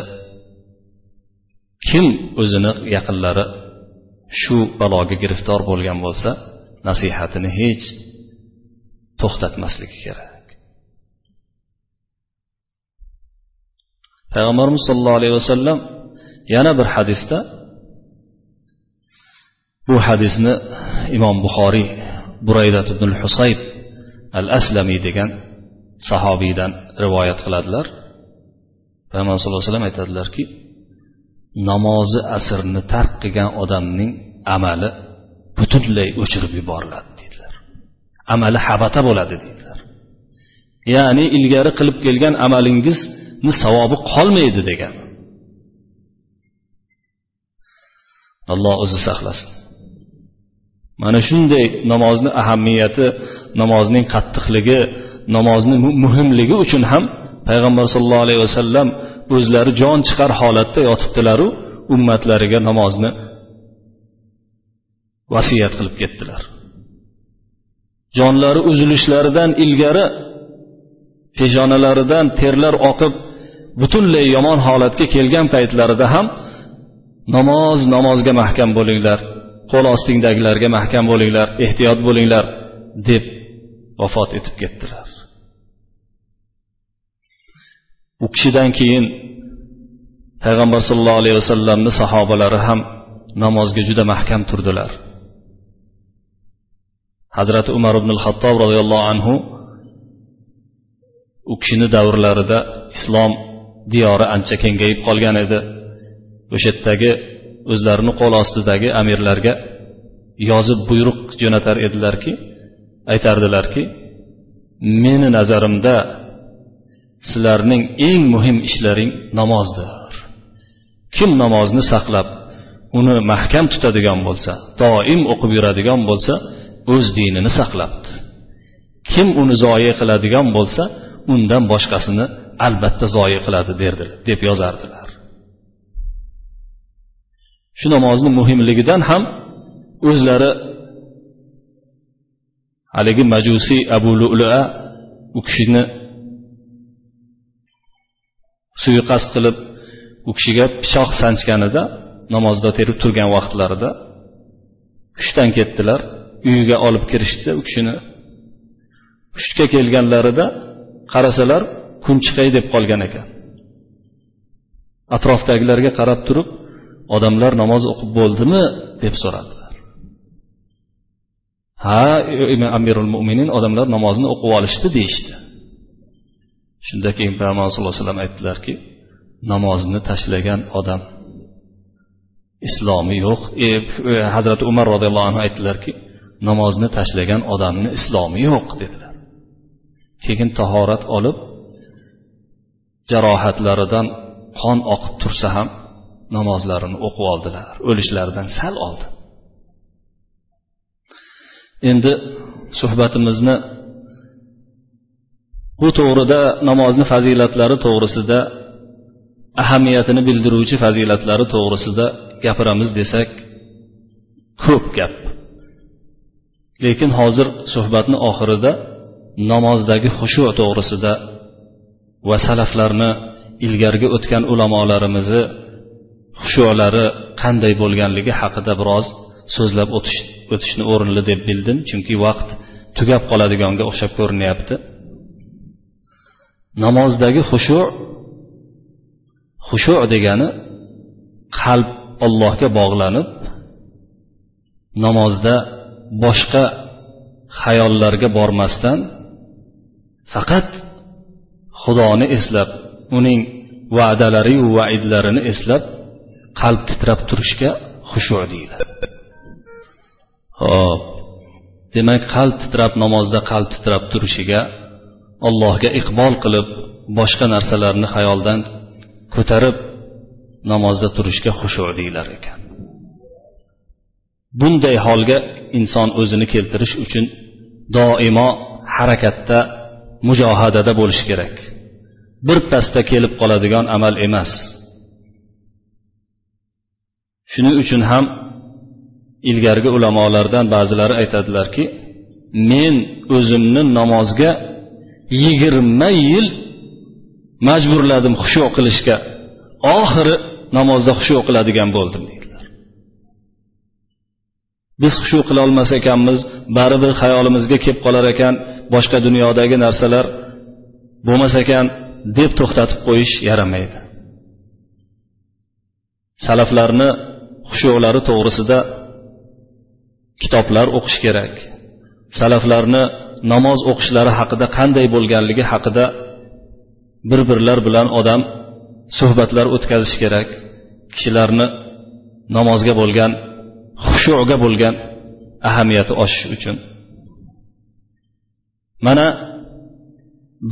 kim o'zini yaqinlari shu baloga giriftor bo'lgan bo'lsa nasihatini hech to'xtatmasligi kerak. Payg'ambarimiz sollallohu alayhi vasallam yana bir hadisda bu hadisni imom buxoriy buraydat ibn husayb al aslamiy degan sahobiydan rivoyat qiladilar. Payg'ambar sallallohu alayhi vasallam aytadilarki namozi asrni tark qilgan odamning amali butunlay o'chirib yuboriladi deydilar amali habata bo'ladi deydilar ya'ni ilgari qilib kelgan amalingizni savobi qolmaydi degan. Alloh o'zi saqlasin. Mana shunday namozni ahamiyati namozning qattiqligi namozni muhimligi uchun ham payg'ambar sollallohu alayhi vasallam o'zlari jon chiqar holatda yotibdilaru ummatlariga namozni vasiyat qilib ketdilar. Jonlari uzilishlaridan ilgari peshonalaridan terlar oqib butunlay yomon holatga kelgan paytlarida ham namoz namozga mahkam bo'linglar. Qo'l ostingdagilarga mahkam bo'linglar ehtiyot bo'linglar deb vafot etib ketdilar. U kishidan keyin payg'ambar sollallohu alayhi vasallamni sahobalari ham namozga juda mahkam turdilar. Hazrati umar ibn xattob roziyallohu anhu u kishini davrlarida islom diyori ancha kengayib qolgan edi. O'sha yerdagi o'zlarini qo'l ostidagi amirlarga yozib buyruq jo'natar edilarki aytardilarki meni nazarimda sizlarning eng muhim ishlaring namozdir. Kim namozni saqlab uni mahkam tutadigan bo'lsa doim o'qib yuradigan bo'lsa o'z dinini saqlabdi. Kim uni zoyi qiladigan bo'lsa undan boshqasini albatta zoyi qiladi derdilar deb yozardilar. Shu namozni muhimligidan ham o'zlari haligi majusiy abu lulua u kishini suiqasd qilib u kishiga pichoq sanchganida namozda terib turgan vaqtlarida hushdan ketdilar uyiga olib kirishdi u kishini hushga kelganlarida qarasalar kun chiqay deb qolgan ekan. Atrofdagilarga qarab turib odamlar namoz o'qib bo'ldimi deb so'radilar. Ha amirul mo'minin odamlar namozni o'qib olishdi deyishdi. Shunda keyin payg'ambar sallallohu alayhi vasallam aytdilarki namozni tashlagan odam islomi yo'q. E, e, hazrati umar roziyallohu anhu aytdilarki namozni tashlagan odamni islomi yo'q dedilar. Keyin tahorat olib jarohatlaridan qon oqib tursa ham namozlarini o'qib oldilar o'lishlaridan sal oldin endi suhbatimizni bu to'g'rida namozni fazilatlari to'g'risida ahamiyatini bildiruvchi fazilatlari to'g'risida gapiramiz desak ko'p gap. Lekin hozir suhbatni oxirida namozdagi xushu to'g'risida va salaflarni ilgarigi o'tgan ulamolarimizni xushulari qanday bo'lganligi haqida biroz so'zlab o'tish o'tishni o'rinli deb bildim. Chunki vaqt tugab qoladiganga o'xshab ko'rinyapti. Namozdagi xushu xushu degani qalb ollohga bog'lanib namozda boshqa xayollarga bormasdan faqat xudoni eslab uning va'dalariyu vaidlarini eslab qalb titrab turishga xushu deyiladi ho'p demak qalb titrab namozda qalb titrab turishiga allohga iqbol qilib boshqa narsalarni xayoldan ko'tarib namozda turishga xushu deyilar ekan. Bunday holga inson o'zini keltirish uchun doimo harakatda mujohadada bo'lishi kerak. Bir pasda kelib qoladigan amal emas. Shuning uchun ham ilgarigi ulamolardan ba'zilari aytadilarki men o'zimni namozga yigirma yil majburladim xushu qilishga. Oxiri namozda xushu qiladigan bo'ldim deydilar. Biz xushu qilolmas ekanmiz baribir xayolimizga kelib qolar ekan boshqa dunyodagi narsalar bo'lmas ekan deb to'xtatib qo'yish yaramaydi. Salaflarni xushulari to'g'risida kitoblar o'qish kerak. Salaflarni namoz o'qishlari haqida qanday bo'lganligi haqida bir birlar bilan odam suhbatlar o'tkazish kerak. Kishilarni namozga bo'lgan xushuga bo'lgan ahamiyati oshishi uchun. Mana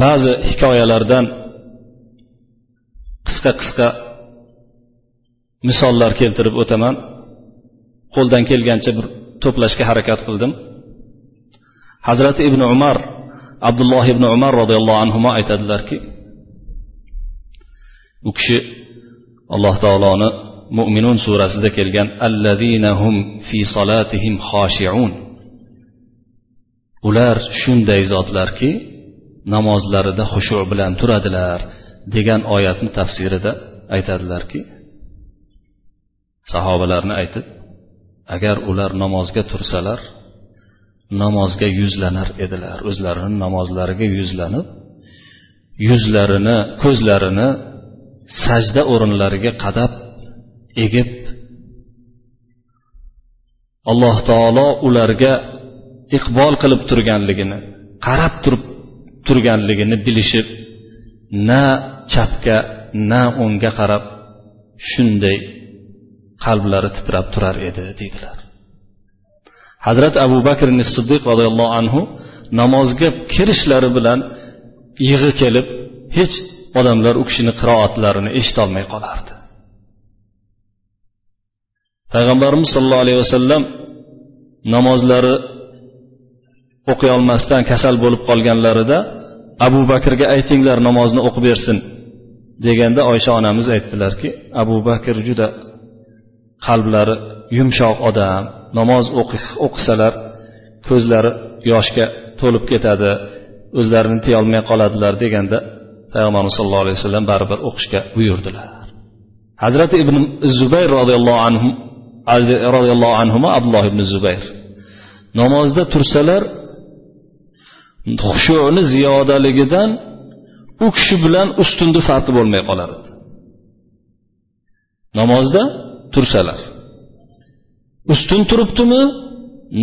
ba'zi hikoyalardan qisqa qisqa misollar keltirib o'taman. Qo'ldan kelgancha bir to'plashga harakat qildim. Hazrati ibn umar abdulloh ibn umar roziyallohu anhu aytadilarki u kishi alloh taoloni mo'minun surasida kelgan allazinahum fi solatihim xoshiun ular shunday zotlarki namozlarida xushu bilan turadilar degan oyatni tafsirida aytadilarki sahobalarni aytib agar ular namozga tursalar namozga yuzlanar edilar. O'zlarini namozlariga yuzlanib yuzlarini ko'zlarini sajda o'rinlariga qadab egib alloh taolo ularga iqbol qilib turganligini qarab turib turganligini bilishib na chapga na o'ngga qarab shunday qalblari titrab turar edi deydilar. Hazrati abu bakr siddiq roziyallohu anhu namozga kirishlari bilan yig'i kelib hech odamlar u kishini qiroatlarini eshitolmay qolardi. Payg'ambarimiz sollallohu alayhi vasallam namozlari o'qiy olmasdan kasal bo'lib qolganlarida abu bakrga aytinglar namozni o'qib bersin deganda oysha onamiz aytdilarki abu bakr juda qalblari yumshoq odam namoz o'qisalar ko'zlari yoshga to'lib ketadi o'zlarini tiyolmay qoladilar deganda payg'ambarimiz sallallohu alayhi vasallam baribir o'qishga buyurdilar. Hazrati ibn zubayr roziyallohu anhu roziyallohu anhu abdulloh ibn zubayr namozda tursalar xushuni ziyodaligidan u kishi bilan ustunni farqi bo'lmay qolar edi. Namozda tursalar. Ustun turibdimi?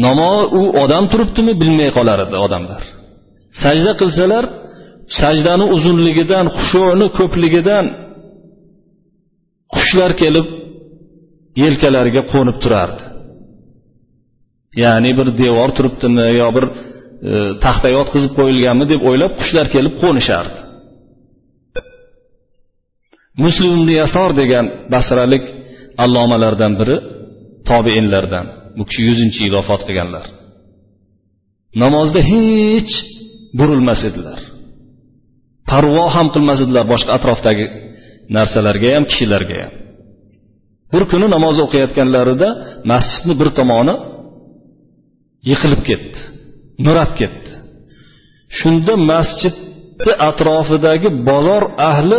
Namoz u odam turibdimi? Bilmay qolar edi odamlar. Sajda qilsalar sajdani uzunligidan xushuni ko'pligidan qushlar kelib yelkalariga qo'nib turardi. Ya'ni bir devor turibdimi yo bir e, taxta yotqizib qo'yilganmi deb o'ylab qushlar kelib qo'nishardi. Muslim yasor degan basralik allomalardan biri tobeinlardan bu kishi yuzinchi yil vafot qilganlar. Namozda hech burilmas edilar. Parvo ham qilmas edilar boshqa atrofdagi narsalarga ham kishilarga ham. Bir kuni namoz o'qiyotganlarida masjidni bir tomoni yiqilib ketdi nurab ketdi. Shunda masjidni atrofidagi bozor ahli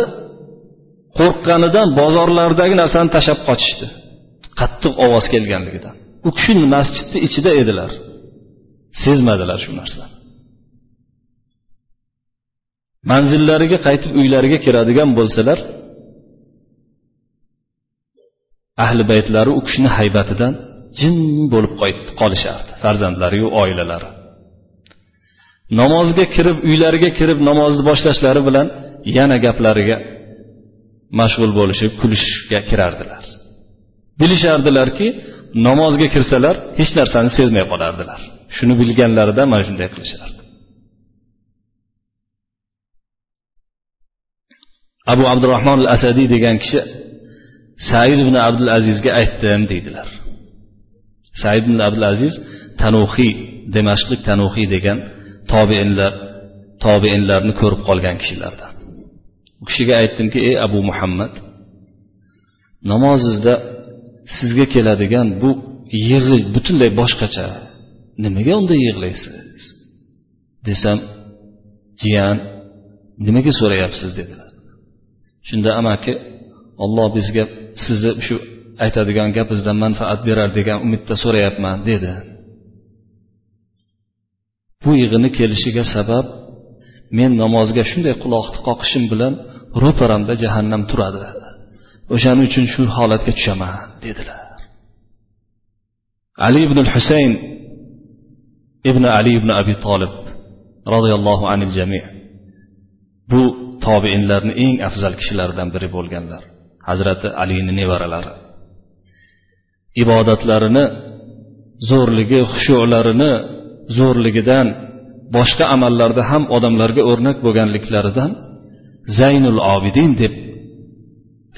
qo'rqqanidan bozorlardagi narsani tashlab qochishdi. Qattiq ovoz kelganligidan u kishi masjidni ichida edilar. Sezmadilar shu narsani. Manzillariga qaytib uylariga kiradigan bo'lsalar ahli baytlari u kishini haybatidan jim bo'lib qolishardi farzandlariyu oilalari. Namozga kirib uylariga kirib namozni boshlashlari bilan yana gaplariga mashg'ul bo'lishib kulishga kirardilar. Bilishardilarki namozga kirsalar hech narsani sezmay qolardilar. Shuni bilganlarida mana shunday qilishardi. Abu abdurahmon al asadiy degan kishi said ibn abdul azizga aytdim deydilar. Said ibn abdul aziz tanuhiy damashqlik tanuhiy degan tobeinlar tobeinlarni ko'rib qolgan kishilardan. U kishiga aytdimki ey abu muhammad namozingizda sizga keladigan bu yig'i butunlay boshqacha. Nimaga unda yig'laysiz? desam jiyan nimaga so'rayapsiz? dedilar. Shunda amaki olloh bizga sizni shu aytadigan gapingizdan manfaat berar degan umidda so'rayapman dedi. Bu yig'ini kelishiga sabab men namozga shunday quloqni qoqishim bilan ro'paramda jahannam turadi. O'shaning uchun shu holatga tushaman dedilar. Ali ibn husayn ibn ali ibn abi tolib roziyallohu anil jami. Bu tobeinlarni eng afzal kishilaridan biri bo'lganlar. Hazrati alini nevaralari. Ibodatlarini zo'rligi xushularini zo'rligidan boshqa amallarda ham odamlarga o'rnak bo'lganliklaridan zaynul obidin deb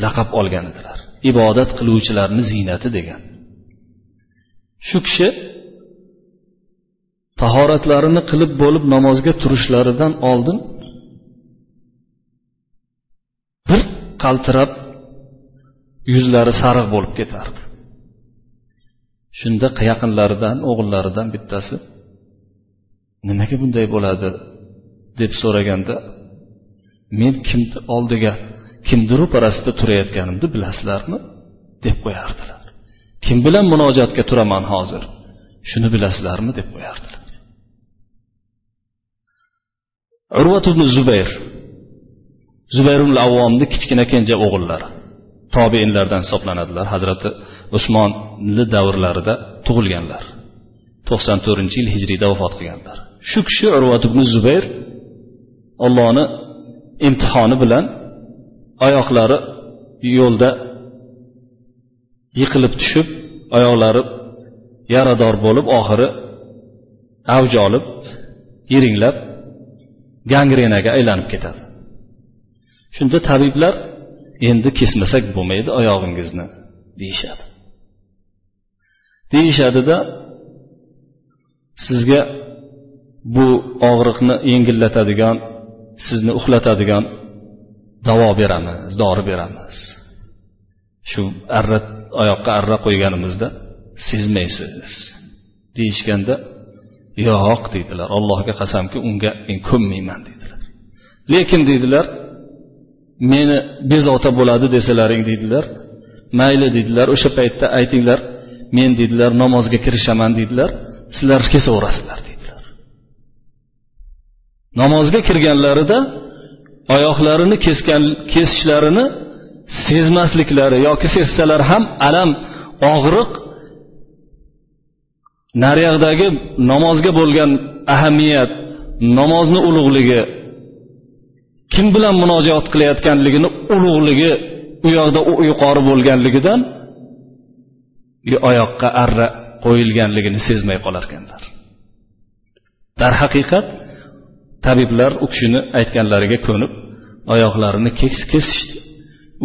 laqab olgan edilar ibodat qiluvchilarni ziynati degan. Shu kishi tahoratlarini qilib bo'lib namozga turishlaridan oldin bir qaltirab yuzlari sariq bo'lib ketardi. Shunda yaqinlaridan o'g'illaridan bittasi nimaga bunday bo'ladi? deb so'raganda men kimni oldiga kimni ro'parasida turayotganimni bilasizlarmi? deb qo'yardilar. Kim bilan munojatga turaman hozir shuni bilasizlarmi? deb qo'yardilar. Urvat ibn zubayr zubayr ibn avvomni kichkina kenja o'g'illari tobeinlardan hisoblanadilar. Hazrati usmonni davrlarida tug'ilganlar. To'qson to'rtinchi yil hijriyda vafot qilganlar. Shu kishi urvat ibn zubayr ollohni imtihoni bilan oyoqlari yo'lda yiqilib tushib oyoqlari yarador bo'lib oxiri avj olib yiringlab gangrenaga aylanib ketadi. Shunda tabiblar endi kesmasak bo'lmaydi oyog'ingizni deyishadi. Deyishadida sizga bu og'riqni yengillatadigan sizni uxlatadigan davo beramiz dori beramiz. Shu arra oyoqqa arra qo'yganimizda sezmaysiz deyishganda yo'q deydilar. Allohga qasamki unga men ko'nmayman deydilar. Lekin deydilar meni bezovta bo'ladi desalaring deydilar. Mayli deydilar. O'sha paytda aytinglar men deydilar namozga kirishaman deydilar. Sizlar kesaverasizlar dedilar namozga kirganlarida oyoqlarini kesgan kesishlarini sezmasliklari yoki sezsalar ham alam og'riq naryoqdagi namozga bo'lgan ahamiyat namozni ulug'ligi kim bilan munojot qilayotganligini ulug'ligi u yoqda yuqori bo'lganligidan oyoqqa arra qo'yilganligini sezmay qolarkanlar darhaqiqat tabiblar u kishini aytganlariga ko'nib oyoqlarini kesishdi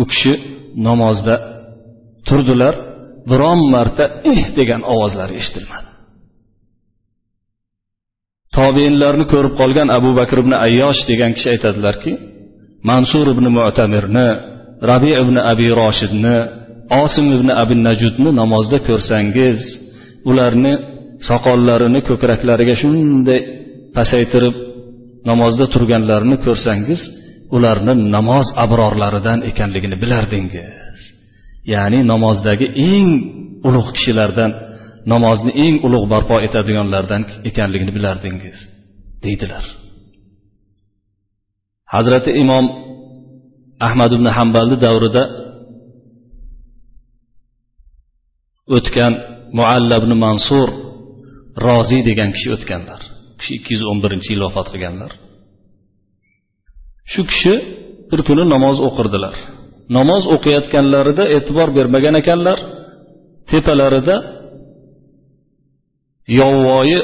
u kishi namozda turdilar biron marta eh degan ovozlari eshitilmadi. Tobeinlarni ko'rib qolgan abu bakr ibn ayyosh degan kishi aytadilarki mansur ibn mutamirni rabi ibn abi roshidni osim ibn abi najudni namozda ko'rsangiz ularni soqollarini ko'kraklariga shunday pasaytirib namozda turganlarini ko'rsangiz ularni namoz abrorlaridan ekanligini bilardingiz. Ya'ni namozdagi eng ulug' kishilardan namozni eng ulug' barpo etadiganlardan ekanligini bilardingiz deydilar. Hazrati imom ahmad ibn hambalni davrida o'tgan mualla ibn mansur roziy degan kishi o'tganlar. Kishi ikki yuz o'n birinchi yil vafot qilganlar. Shu kishi bir kuni namoz o'qirdilar. Namoz o'qiyotganlarida e'tibor bermagan ekanlar. Tepalarida yovvoyi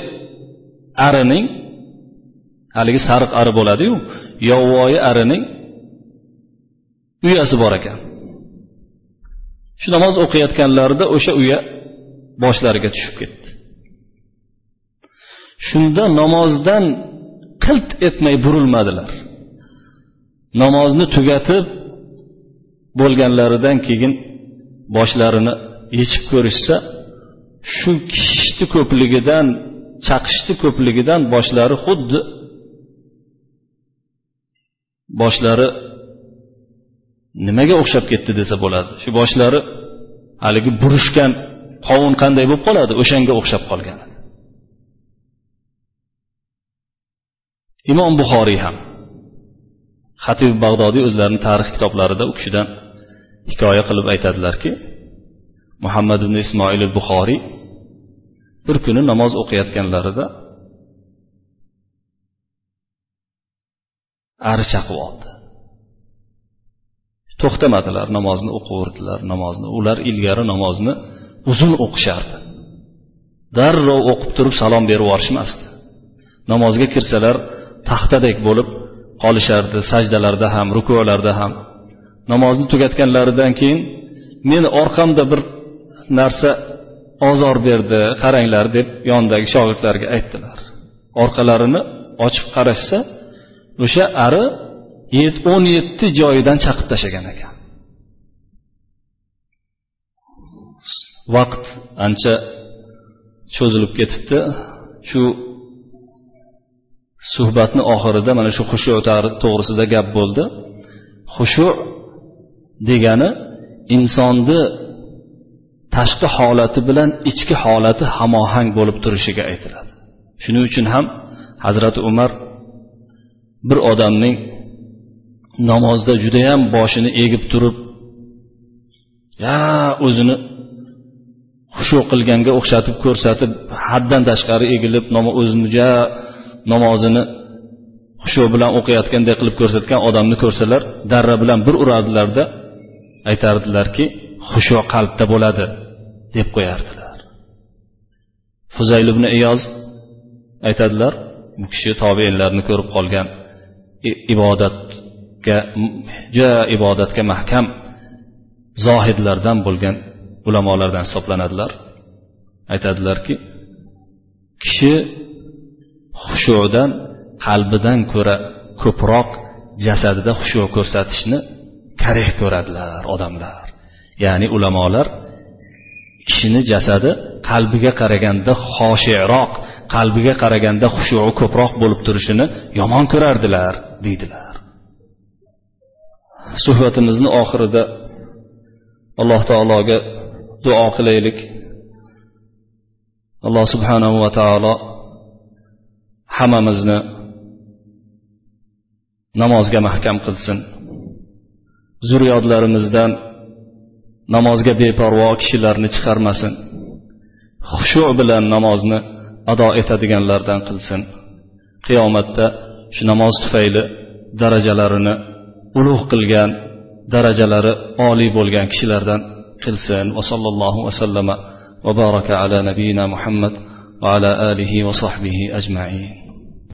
arining haligi sariq ari bo'ladiyu yovvoyi arining uyasi bor ekan. Shu namoz o'qiyotganlarida o'sha uya boshlariga tushib ketdi. Shunda namozdan qilt etmay burilmadilar. Namozni tugatib bo'lganlaridan keyin boshlarini yechib ko'rishsa shu kishishni ko'pligidan chaqishni ko'pligidan boshlari xuddi boshlari nimaga o'xshab ketdi desa bo'ladi. Shu boshlari haligi burishgan qovun qanday bo'lib qoladi? O'shanga o'xshab qolgan. Imom buxoriy ham xatib bag'dodiy o'zlarini tarix kitoblarida u kishidan hikoya qilib aytadilarki muhammad ibn ismoil buxoriy bir kuni namoz o'qiyotganlarida ari chaqib oldi. To'xtamadilar namozni o'qiverdilar namozni ular ilgari namozni uzun o'qishardi. Darrov o'qib turib salom berib yuborishmasdi. Namozga kirsalar taxtadek bo'lib qolishardi sajdalarda ham rukularda ham. Namozni tugatganlaridan keyin meni orqamda bir narsa ozor berdi qaranglar deb yonidagi shogirdlarga aytdilar. Orqalarini ochib qarashsa o'sha ari o'n yetti joyidan chaqib tashlagan ekan. Vaqt ancha cho'zilib ketibdi. Shu suhbatni oxirida mana shu xushu to'g'risida gap bo'ldi. Xushu degani insonni tashqi holati bilan ichki holati hamohang bo'lib turishiga aytiladi. Shuning uchun ham hazrati umar bir odamning namozda judayam boshini egib turib ya o'zini xushu qilganga o'xshatib ko'rsatib haddan tashqari egilib o'zini ja namozini xushu bilan o'qiyotganday qilib ko'rsatgan odamni ko'rsalar darra bilan bir urardilarda aytardilarki xushu qalbda bo'ladi deb qo'yardilar. Fuzayl ibn iyoz aytadilar bu kishi tobeinlarni ko'rib qolgan ibodatga juda ibodatga mahkam zohidlardan bo'lgan ulamolardan hisoblanadilar. Aytadilarki kishi xushudan qalbidan ko'ra ko'proq jasadida xushu ko'rsatishni karih ko'radilar odamlar. Ya'ni ulamolar kishini jasadi qalbiga qaraganda xoshiroq qalbiga qaraganda xushuu ko'proq bo'lib turishini yomon ko'rardilar deydilar. Suhbatimizni oxirida alloh taologa duo qilaylik. Alloh subhanahu va taolo hammamizni namozga mahkam qilsin. Zurriyodlarimizdan namozga beparvo kishilarni chiqarmasin. Xushu bilan namozni ado etadiganlardan qilsin. Qiyomatda shu namoz tufayli darajalarini ulug' qilgan darajalari oliy bo'lgan kishilardan qilsin va sallallohu vasallama va baraka ala nabiyina muhammad va ala alihi va sahbihi ajmain